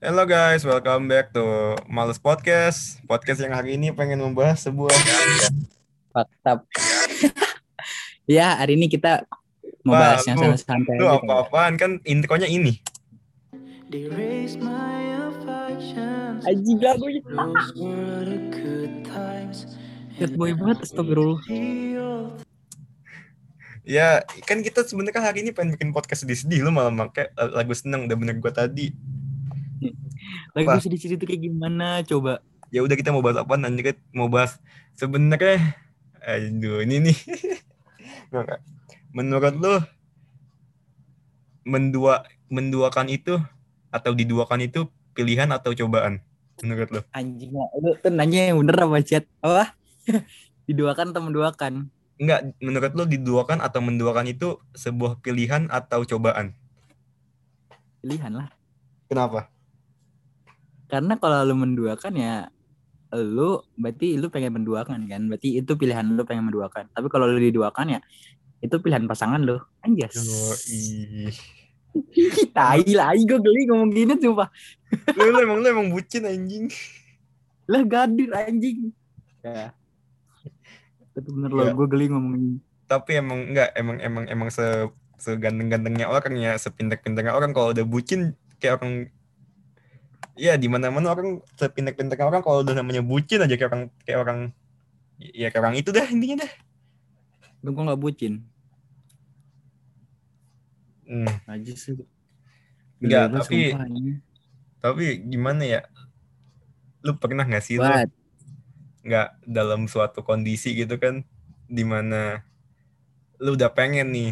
Hello guys, welcome back to Males Podcast. Podcast yang hari ini pengen membahas sebuah fakta. ya, hari ini kita mau Wah, bahas yang lu- santai-santai. itu apa-apaan kan intronya ini. Those were the good boy banget, astagfirullah. Real Ya, kan kita sebenarnya kan hari ini pengen bikin podcast sedih-sedih lu malah pakai lagu seneng udah bener gua tadi. Lagu Apa? sedih-sedih itu kayak gimana coba? Ya udah kita mau bahas apa nanti kita mau bahas sebenarnya aduh ini nih. Menurut lu mendua menduakan itu atau diduakan itu pilihan atau cobaan? Menurut lu? Anjing lah, lu tuh nanya yang bener apa chat? Apa? Diduakan atau menduakan? Enggak, menurut lu diduakan atau menduakan itu sebuah pilihan atau cobaan? Pilihan lah. Kenapa? Karena kalau lu menduakan ya lu berarti lu pengen menduakan kan? Berarti itu pilihan lu pengen menduakan. Tapi kalau lu diduakan ya itu pilihan pasangan lu. Anjas. Tai lah gue geli ngomong gini sumpah. Lu, lu emang lu emang bucin anjing. lah gadir anjing. Ya. Tapi bener loh Ya. gue geli ngomong ini. Tapi emang enggak emang emang emang se seganteng-gantengnya orang ya, sepintek-pinteknya orang. Kalau udah bucin kayak orang Iya, di mana-mana orang sepintek-pinteknya orang kalau udah namanya bucin aja kayak orang kayak orang ya kayak orang itu dah intinya dah. lu gue nggak bucin Hmm. aja sih Enggak, tapi sumpah, ini. tapi gimana ya? Lu pernah nggak sih lu Buat, nggak dalam suatu kondisi gitu kan di mana lu udah pengen nih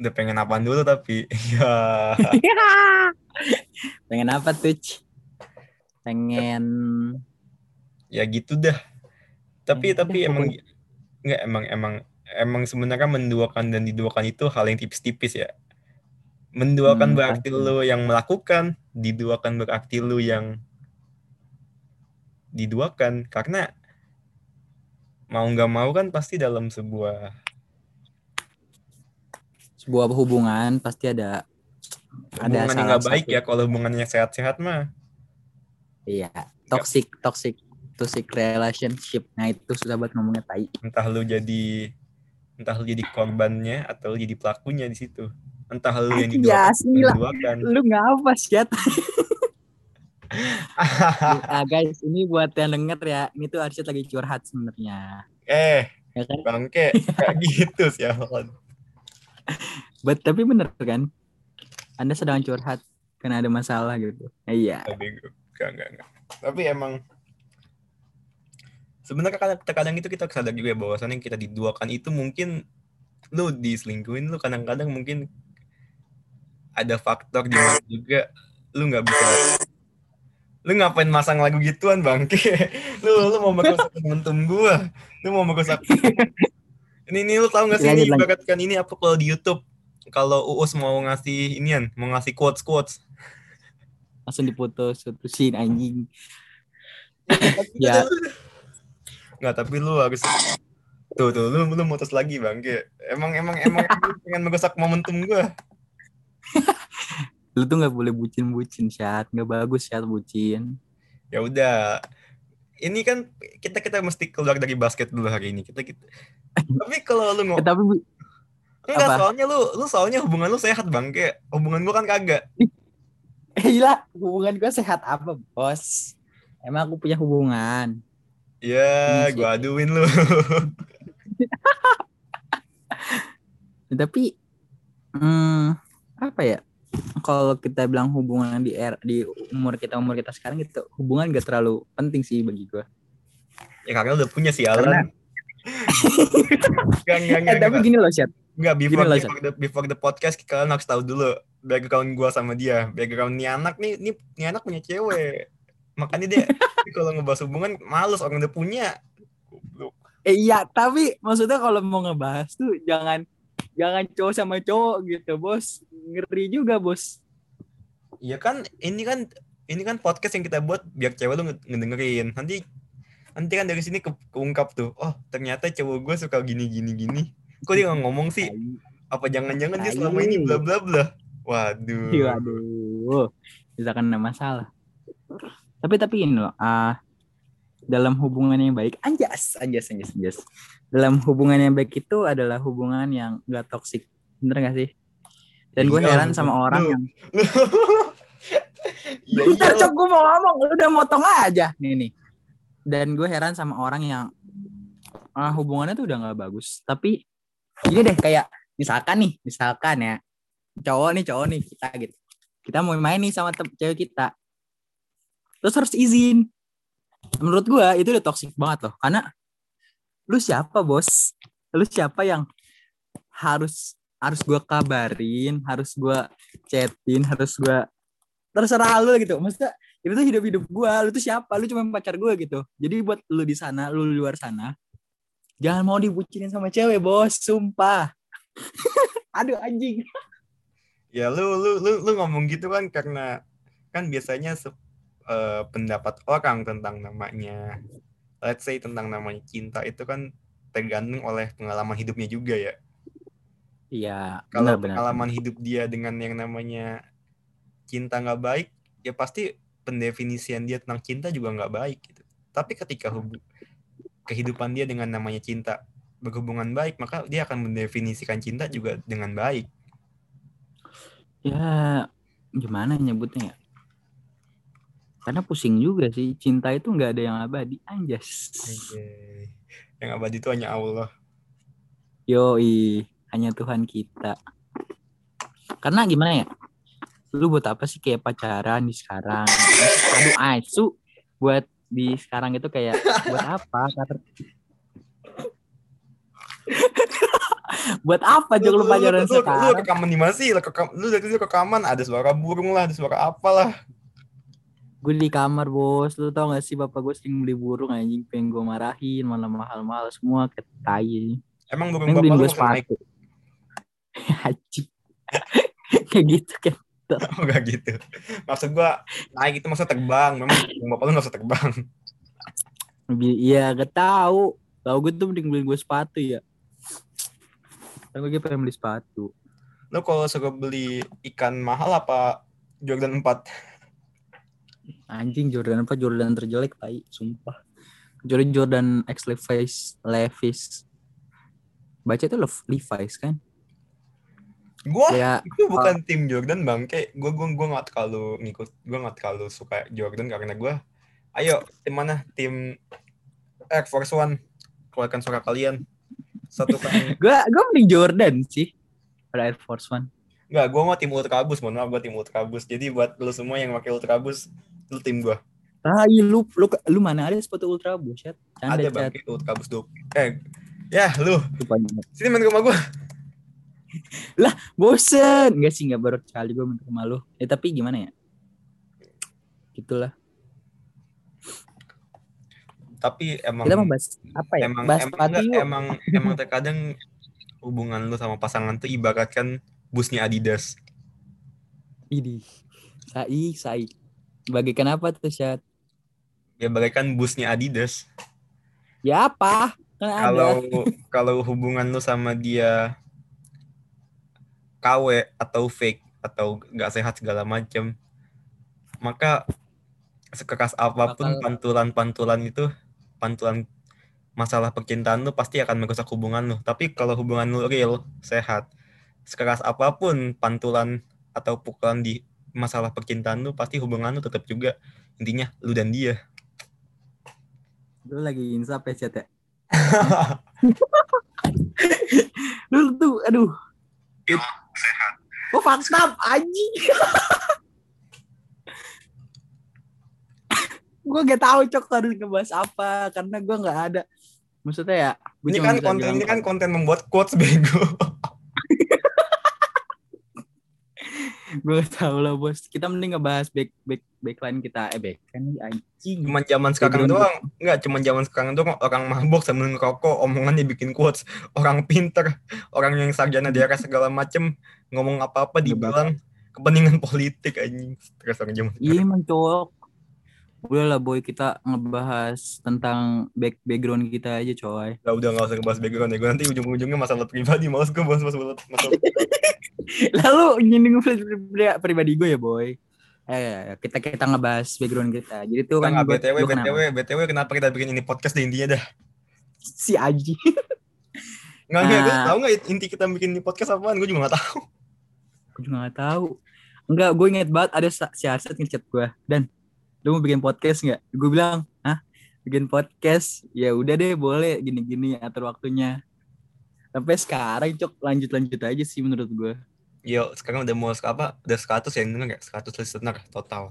udah pengen apaan dulu tapi? Ya. Pengen apa tuh pengen ya gitu dah. Tapi Ya tapi emang nggak emang emang emang sebenarnya menduakan dan diduakan itu hal yang tipis-tipis ya. Menduakan Hmm, berarti pasti. lu yang melakukan diduakan berarti lu yang diduakan. Karena mau nggak mau kan pasti dalam sebuah sebuah hubungan pasti ada ada hubungan yang salah nggak baik satu- ya kalau hubungannya sehat-sehat mah. Iya toxic toxic toxic relationship. Nah itu susah banget ngomongnya tai. Entah lu jadi entah lu jadi korbannya atau lu jadi pelakunya di situ. Entah lu yang diduakan, ya, lu ngapa sih Cat? ah guys ini buat yang denger ya ini tuh Arsyad lagi curhat sebenarnya. Eh ya kan? bangke. Kayak gitu sih But, tapi bener kan? Anda sedang curhat karena ada masalah gitu. Iya. Tapi enggak enggak enggak. Tapi emang sebenarnya kadang, terkadang itu kita sadar juga ya bahwasannya kita diduakan itu mungkin lu diselingkuhin lu kadang-kadang mungkin ada faktor di juga lu nggak bisa lu ngapain masang lagu gituan bangke lu lu mau merusak momentum gua. Lu mau merusak ini ini lu tahu nggak sih ini Lanjut, lanjut. ibaratkan ini apa kalau di YouTube? Kalau Uus mau ngasih inian mau ngasih quotes quotes. Langsung diputus putusin anjing. Ya. Nggak, tapi lu harus tuh tuh lu lu mutus lagi bang. Kayak emang emang emang pengen merusak momentum gua. Lu tuh nggak boleh bucin bucin syat. Nggak bagus syat bucin. Ya udah ini kan kita kita mesti keluar dari basket dulu hari ini. Kita kita tapi kalau lu eh, ngomong tapi enggak apa? soalnya lu lu soalnya hubungan lu sehat bang. Kayak hubungan gua kan kagak. Eh, gila hubungan gue sehat apa bos? Emang aku punya hubungan. Ya Ini sih. gua aduin lu. Tapi hmm, apa ya kalau kita bilang hubungan di era di umur kita umur kita sekarang gitu hubungan gak terlalu penting sih bagi gue ya karena udah punya si Karena- Alan Enggak, enggak, eh enggak, tapi gini loh Syat Enggak, before, Gini loh, before, the, before the podcast kalian harus tahu dulu background gua sama dia. Background nih anak nih, nih, nih anak punya cewek. Makanya dia kalau ngebahas hubungan males orang udah punya. Eh iya tapi maksudnya kalau mau ngebahas tuh jangan jangan cowok sama cowok gitu bos ngeri juga bos Iya kan, ini kan ini kan podcast yang kita buat biar cewek lu nge- ngedengerin. Nanti nanti kan dari sini ke, keungkap tuh. Oh, ternyata cowok gue suka gini gini gini. Kok dia nggak ngomong sih? Apa jangan-jangan dia selama ini bla bla bla. Waduh. Aduh gitu. Misalkan ada masalah. Tapi tapi ini loh, ah dalam hubungan yang baik, anjas, anjas, anjas, anjas. Dalam hubungan yang baik itu adalah hubungan yang gak toksik. Bener gak sih? Dan gue Iya, heran sama orang yang Ya Bentar iyalah. cok gue mau ngomong lu udah motong aja nih nih. Dan gue heran sama orang yang ah, hubungannya tuh udah nggak bagus. Tapi gini deh kayak misalkan nih, misalkan ya cowok nih cowok nih kita gitu. Kita mau main nih sama cewek kita. Terus harus izin. Menurut gue itu udah toxic banget loh. Karena lu siapa bos? Lu siapa yang harus harus gue kabarin, harus gue chatin, harus gue terserah lu gitu. Maksudnya itu tuh hidup-hidup gua, lu tuh siapa? Lu cuma pacar gua gitu. Jadi buat lu di sana, lu di luar sana, jangan mau dibucinin sama cewek, Bos, sumpah. Aduh anjing. Ya lu lu lu lu ngomong gitu kan karena kan biasanya eh, pendapat orang tentang namanya let's say tentang namanya cinta itu kan tergantung oleh pengalaman hidupnya juga ya. Iya, Kalau benar benar. pengalaman hidup dia dengan yang namanya cinta nggak baik, ya pasti pendefinisian dia tentang cinta juga nggak baik gitu. Tapi ketika hubu- kehidupan dia dengan namanya cinta berhubungan baik, maka dia akan mendefinisikan cinta juga dengan baik. Ya gimana nyebutnya ya? Karena pusing juga sih, cinta itu nggak ada yang abadi, anjas. Yang abadi itu hanya Allah. Yoi, hanya Tuhan kita. Karena gimana ya? Lu buat apa sih kayak pacaran di sekarang? Aduh, asu buat di sekarang itu kayak buat apa? Buat apa juga lu pacaran lu, lu, sekarang? rekaman di mana sih? Lu, rekam, lu dari rekaman ada suara burung lah, ada suara apalah. Gue di kamar bos, lu tau gak sih bapak gue sering beli burung anjing pengen gue marahin malah mahal-mahal semua kayak tai. Emang Pengen bapak lu gue sepatu. Anjing. kayak gitu kan. Oh, enggak gitu. Maksud gua naik itu maksud terbang. Memang bapak lu nggak usah terbang. Iya gak tahu. Tahu gue tuh mending beliin gue sepatu ya. Kan gue pengen beli sepatu. Lu kalau suka beli ikan mahal apa Jordan 4? Anjing Jordan apa Jordan terjelek tai, sumpah. Kecuali Jordan X Levi's, Levi's. Baca itu Lev- Levi's kan? Gua Ya, itu bukan tim Jordan bangke. Gua gua gua nggak terlalu ngikut. Gua nggak terlalu suka Jordan karena gua ayo tim mana? Tim Air Force One. Keluarkan suara kalian. Satu kan gue gue mending Jordan sih pada Air Force One. Enggak, gua mau tim Ultrabus, mohon maaf gua tim Ultrabus. Jadi buat lu semua yang pakai Ultrabus, lu tim gua. Tai lu lu lu mana ada sepatu Ultra buset. Ada bang, Ultrabus tuh. Eh, ya lu, Rupanya. sini main ke rumah gua. Bosen. Enggak sih enggak baru kali gue minta sama lu. Ya tapi gimana ya? Gitulah. Tapi emang Kita mau bahas apa ya? emang bahas emang, enggak, emang emang terkadang hubungan lu sama pasangan tuh ibaratkan busnya Adidas. Ini. Sai, sai. Bagaikan apa tuh, Syat? Ya bagaikan busnya Adidas. Ya apa? Kan. Kalau kalau hubungan lu sama dia KW atau fake atau nggak sehat segala macam, maka sekeras apa pun pantulan-pantulan itu, pantulan masalah percintaan lu pasti akan merusak hubungan lu. Tapi kalau hubungan lu real, sehat, sekeras apa pun pantulan atau pukulan di masalah percintaan lu, pasti hubungan lu tetap juga intinya lu dan dia. Lu lagi insap ya, ya? Lu tuh, aduh. Oh, fakta anjing. gue gak tahu cok harus ngebahas apa karena gue nggak ada maksudnya ya Ini kan konten ini kan konten membuat quotes bego. gue gak tahu lah bos. Kita mending ngebahas back back backline kita. Eh backline anjing. Cuman zaman sekarang Background doang. Enggak, cuman zaman sekarang doang. Orang mabok sambil ngerokok, omongannya bikin quotes. Orang pinter, orang yang sarjana daerah segala macem. Ngomong apa-apa dibilang. Kepentingan politik anjing. Stres orang zaman. iya emang cowok. Udah lah boy. Kita ngebahas tentang back background kita aja coy. Udah, udah gak usah ngebahas background ya. Gue nanti ujung-ujungnya masalah pribadi. Males gue bahas masalah, masalah lalu nyinggung pri- pri- pribadi gue ya boy eh kita kita ngebahas background kita. Jadi tuh kan gua- BTW, gua kenapa? BTW, BTW kenapa kita bikin ini podcast deh intinya dah. si Aji. Enggak, enggak, gue Ah. tahu enggak inti kita bikin ini podcast apaan? Gue juga gak tahu. Gue juga gak tahu. Enggak, gue inget banget ada si Arset ngechat gue. Dan, lu mau bikin podcast nggak? Gue bilang, hah? Bikin podcast? Ya udah deh, boleh. Gini-gini atur waktunya. Sampai sekarang, Cok, lanjut-lanjut aja sih menurut gue. Yo, sekarang udah mau apa? Udah 100 yang denger gak? 100 listener total.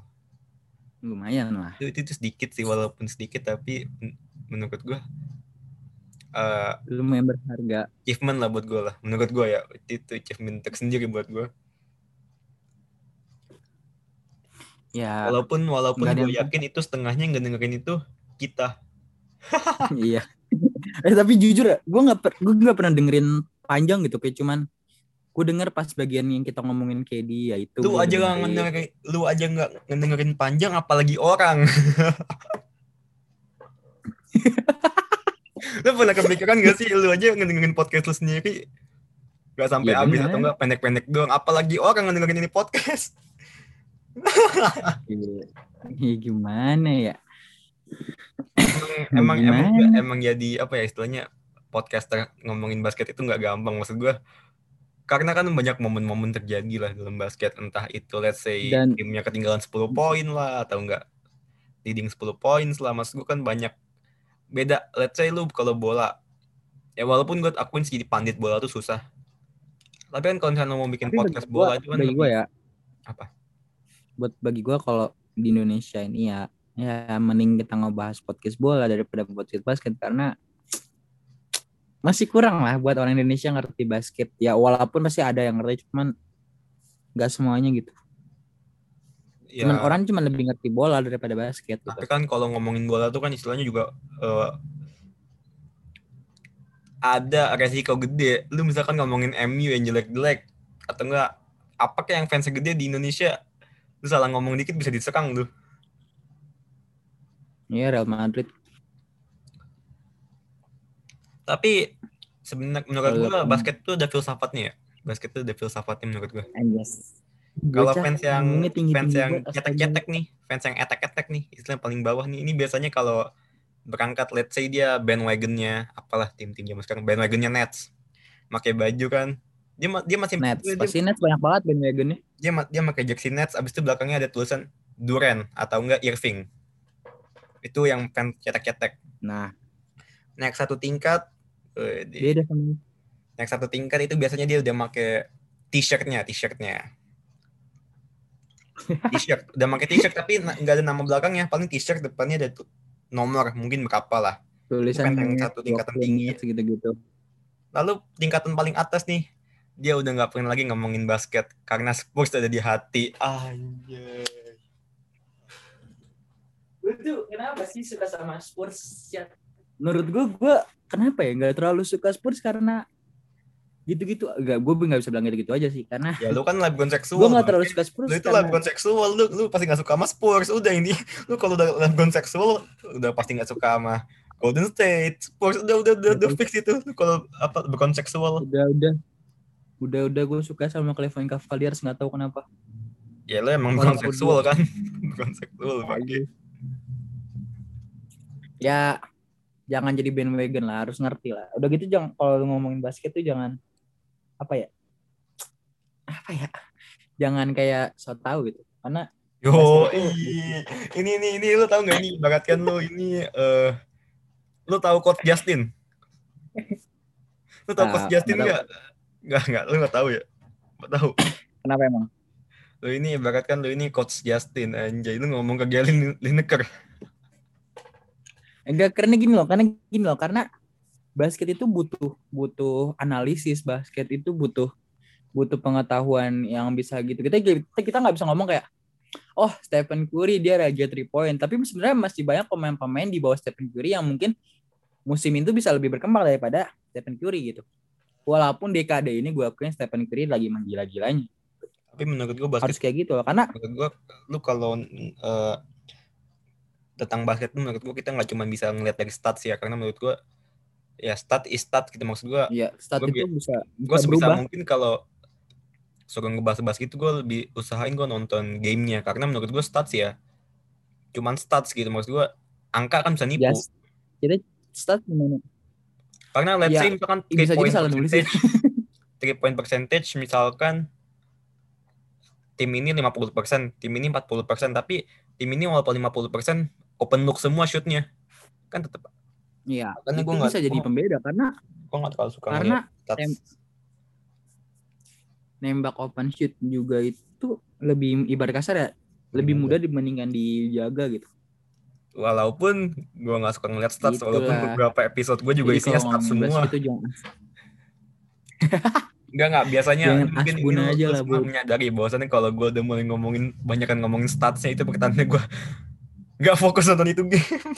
Lumayan lah. Itu, itu, itu sedikit sih, walaupun sedikit, tapi men- menurut gue eh Lumayan berharga. achievement lah buat gue lah. Menurut gue ya, itu, itu achievement tersendiri buat gue. Ya, Walaupun walaupun gue yakin itu setengahnya yang dengerin itu kita. iya. eh, tapi jujur ya, gue nggak gue nggak pernah dengerin panjang gitu. Kayak cuman gue denger pas bagian yang kita ngomongin KD ya itu. Lu aja nggak dengerin. ngedengerin, lu aja nggak ngedengerin panjang, apalagi orang. lu pernah kepikiran gak sih lu aja ngedengerin podcast lu sendiri Gak sampai Iya, habis atau enggak pendek-pendek doang apalagi orang ngedengerin ini podcast. Iya, gimana ya? emang emang Gimana? emang jadi apa ya istilahnya podcaster ngomongin basket itu nggak gampang maksud gua karena kan banyak momen-momen terjadi lah dalam basket entah itu let's say Dan- timnya ketinggalan 10 poin lah atau enggak leading 10 poin maksud gua kan banyak beda let's say lu kalau bola ya walaupun gue akuin sih pandit bola tuh susah tapi kan kalau misalnya mau bikin Tapi podcast bagi gua, bola itu kan bagi gua ya. Apa? Buat bagi gua kalau di Indonesia ini ya, ya mending kita ngebahas podcast bola daripada podcast basket karena masih kurang lah buat orang Indonesia ngerti basket. Ya walaupun pasti ada yang ngerti, cuman nggak semuanya gitu. ya, Cuman orang cuma lebih ngerti bola daripada basket. Gitu. Tapi kan kalau ngomongin bola tuh kan istilahnya juga eh, ada resiko gede. Lu misalkan ngomongin MU yang jelek-jelek atau enggak apa kayak yang fans gede di Indonesia lu salah ngomong dikit bisa disekang lu. Iya Real Madrid. Tapi sebenarnya menurut gua Kalau- basket tuh ada filsafatnya ya. Basket tuh ada filsafatnya menurut gua. Anjas. Kalau fans yang ngomongnya tinggi-tinggi fans yang cetek-cetek nih, fans yang etek-etek nih, istilah paling bawah nih. Ini biasanya kalau berangkat let's say dia bandwagonnya apalah tim-tim zaman sekarang bandwagonnya Nets. Pakai baju kan. Dia ma- dia masih Nets. dia, Pasti Nets banyak banget bandwagonnya. dia, ma- dia pakai jersey Nets abis itu belakangnya ada tulisan Duren atau enggak Irving. Itu yang fans cetek-cetek. Nah, Naik satu tingkat eh, di- beda sama naik satu tingkat itu biasanya dia udah pakai t-shirtnya, t-shirtnya. T-shirt, udah pakai t-shirt tapi nggak ada nama belakangnya, paling t-shirt depannya ada tuh nomor mungkin berapa lah. tulisan Bukan yang satu tingkatan tinggi. gitu-gitu. Lalu tingkatan paling atas nih, dia udah nggak pernah lagi ngomongin basket karena Spurs ada di hati. Anjay. Gue tuh kenapa sih suka sama Spurs ya? Menurut gue, gue kenapa ya nggak terlalu suka Spurs karena gitu-gitu. Enggak, gue nggak bisa bilang gitu-gitu aja sih karena Ya lu kan labgon seksual. gue nggak terlalu suka Spurs Lu itu karena labgon seksual, lu, lu pasti nggak suka sama Spurs. Udah ini, lu kalau udah labgon seksual, udah pasti nggak suka sama Golden State, Spurs udah udah udah, udah fix itu. Kalau apa labgon seksual, udah udah udah udah gue suka sama Cleveland Cavaliers nggak tahu kenapa. ya lu emang bukan seksual kan? bukan seksual, Bang. Ya jangan jadi bandwagon lah, harus ngerti lah. Udah gitu jangan kalau ngomongin basket tuh jangan apa ya? Apa ya? Jangan kayak so tau gitu. Karena Yo, ih. ini ini ini lu tahu nggak ini? Baratkan lu ini eh lu tahu Coach Justin? Lu tahu Ah, Coach Justin nggak nggak? Nggak lu nggak tahu ya? Nggak tahu. kenapa emang? Lu ini ibaratkan lu ini Coach Justin anjay lu ngomong ke Galen Lineker. Enggak karena gini loh, karena gini loh, karena basket itu butuh butuh analisis, basket itu butuh butuh pengetahuan yang bisa gitu. Kita kita kita nggak bisa ngomong kayak oh Stephen Curry dia raja three point, tapi sebenarnya masih banyak pemain-pemain di bawah Stephen Curry yang mungkin musim itu bisa lebih berkembang daripada Stephen Curry gitu. Walaupun dekade ini gue akuin Stephen Curry lagi menggila-gilanya. Tapi menurut gua basket Harus kayak gitu loh, karena menurut gua lu kalau eh, tentang basket tuh menurut gua kita nggak cuma bisa ngeliat dari stats ya karena menurut gua ya stat is stat gitu maksud gua ya stat Gua itu bi- bisa gue bisa sebisa berubah. mungkin kalau suruh ngebahas-bahas gitu gue lebih usahain gue nonton gamenya karena menurut gue stats ya cuman stats gitu maksud gue angka kan bisa nipu Yes. Kita start gimana? karena let's Ya, say misalkan three jadi point ya. percentage three point percentage misalkan tim ini 50%, tim ini 40%, tapi tim ini walaupun 50% open look semua shootnya. Kan tetap Iya. Makanya gua nggak- bisa jadi gua- pembeda karena gue gak terlalu suka Karena tem- nembak open shoot juga itu lebih ibarat kasar ya lebih mudah dibandingkan dijaga gitu. Walaupun gue gak suka ngeliat stats, Gitu walaupun lah. beberapa episode gue juga Jadi isinya stats semua. itu jangan Enggak enggak biasanya Jangan mungkin asbun aja lah, Bro. menyadari bahwasannya kalau gue udah mulai ngomongin banyak kan ngomongin statsnya itu pertanda gue nggak fokus nonton itu game.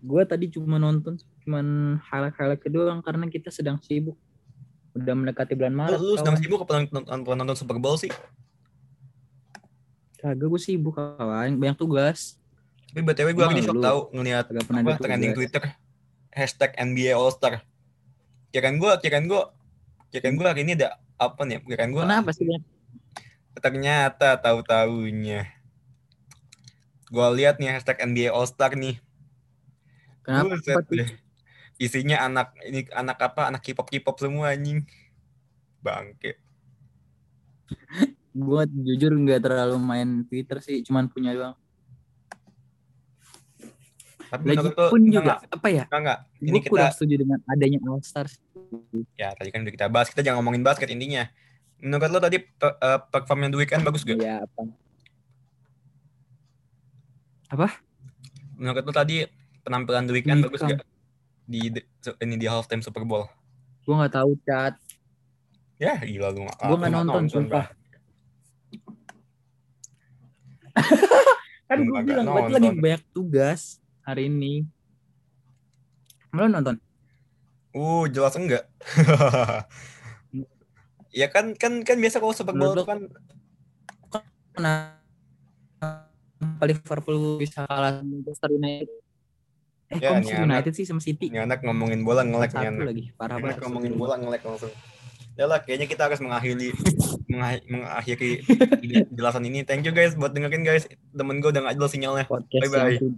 gue tadi cuma nonton cuman highlight-highlight kedua karena kita sedang sibuk udah mendekati bulan Lu, Maret lu sedang kawan. sibuk apa nonton, nonton, Super Bowl sih? kagak gue sibuk kawan banyak tugas Tapi btw gue hari ini shock lu tahu ngeliat apa trending tugas. Twitter hashtag NBA All Star. Kirain gue, kirain gue, kirain gue hari ini ada apa nih? Kirain gue kenapa sih banyak ternyata tahu taunya gue lihat nih hashtag NBA All Star nih. kenapa Buset tuh? deh. Isinya anak ini anak apa? Anak K-pop K-pop semua anjing. Bangke. gue jujur nggak terlalu main Twitter sih cuman punya doang Tapi lagi lu- pun juga enggak, apa ya enggak, enggak. Ini gue kita kurang setuju dengan adanya All Stars ya tadi kan udah kita bahas, kita jangan ngomongin basket intinya. Menurut lo tadi pe- eh, performnya The Weeknd bagus gak? ya apa Menurut lo tadi penampilan The Weeknd bagus Weeknd. gak? Di di- ini di halftime Super Bowl. gue nggak tahu cat Ya gila lu nggak gue nggak lu nonton sumpah kan gue bilang gue lagi nonton. banyak tugas hari ini lo nonton Uh, jelas enggak. ya kan kan kan biasa kalau Menurut tuh kan kenapa Liverpool bisa kalah Manchester United eh Ya, kok Manchester United sih sama City ini anak ngomongin bola ngelek nih anak. lagi parah banget ngomongin bola ngelek langsung. Ya lah, kayaknya kita harus mengakhiri mengakhiri, penjelasan ini. Thank you guys buat dengerin guys. Temen gue udah nggak jelas sinyalnya. podcast Bye-bye. yang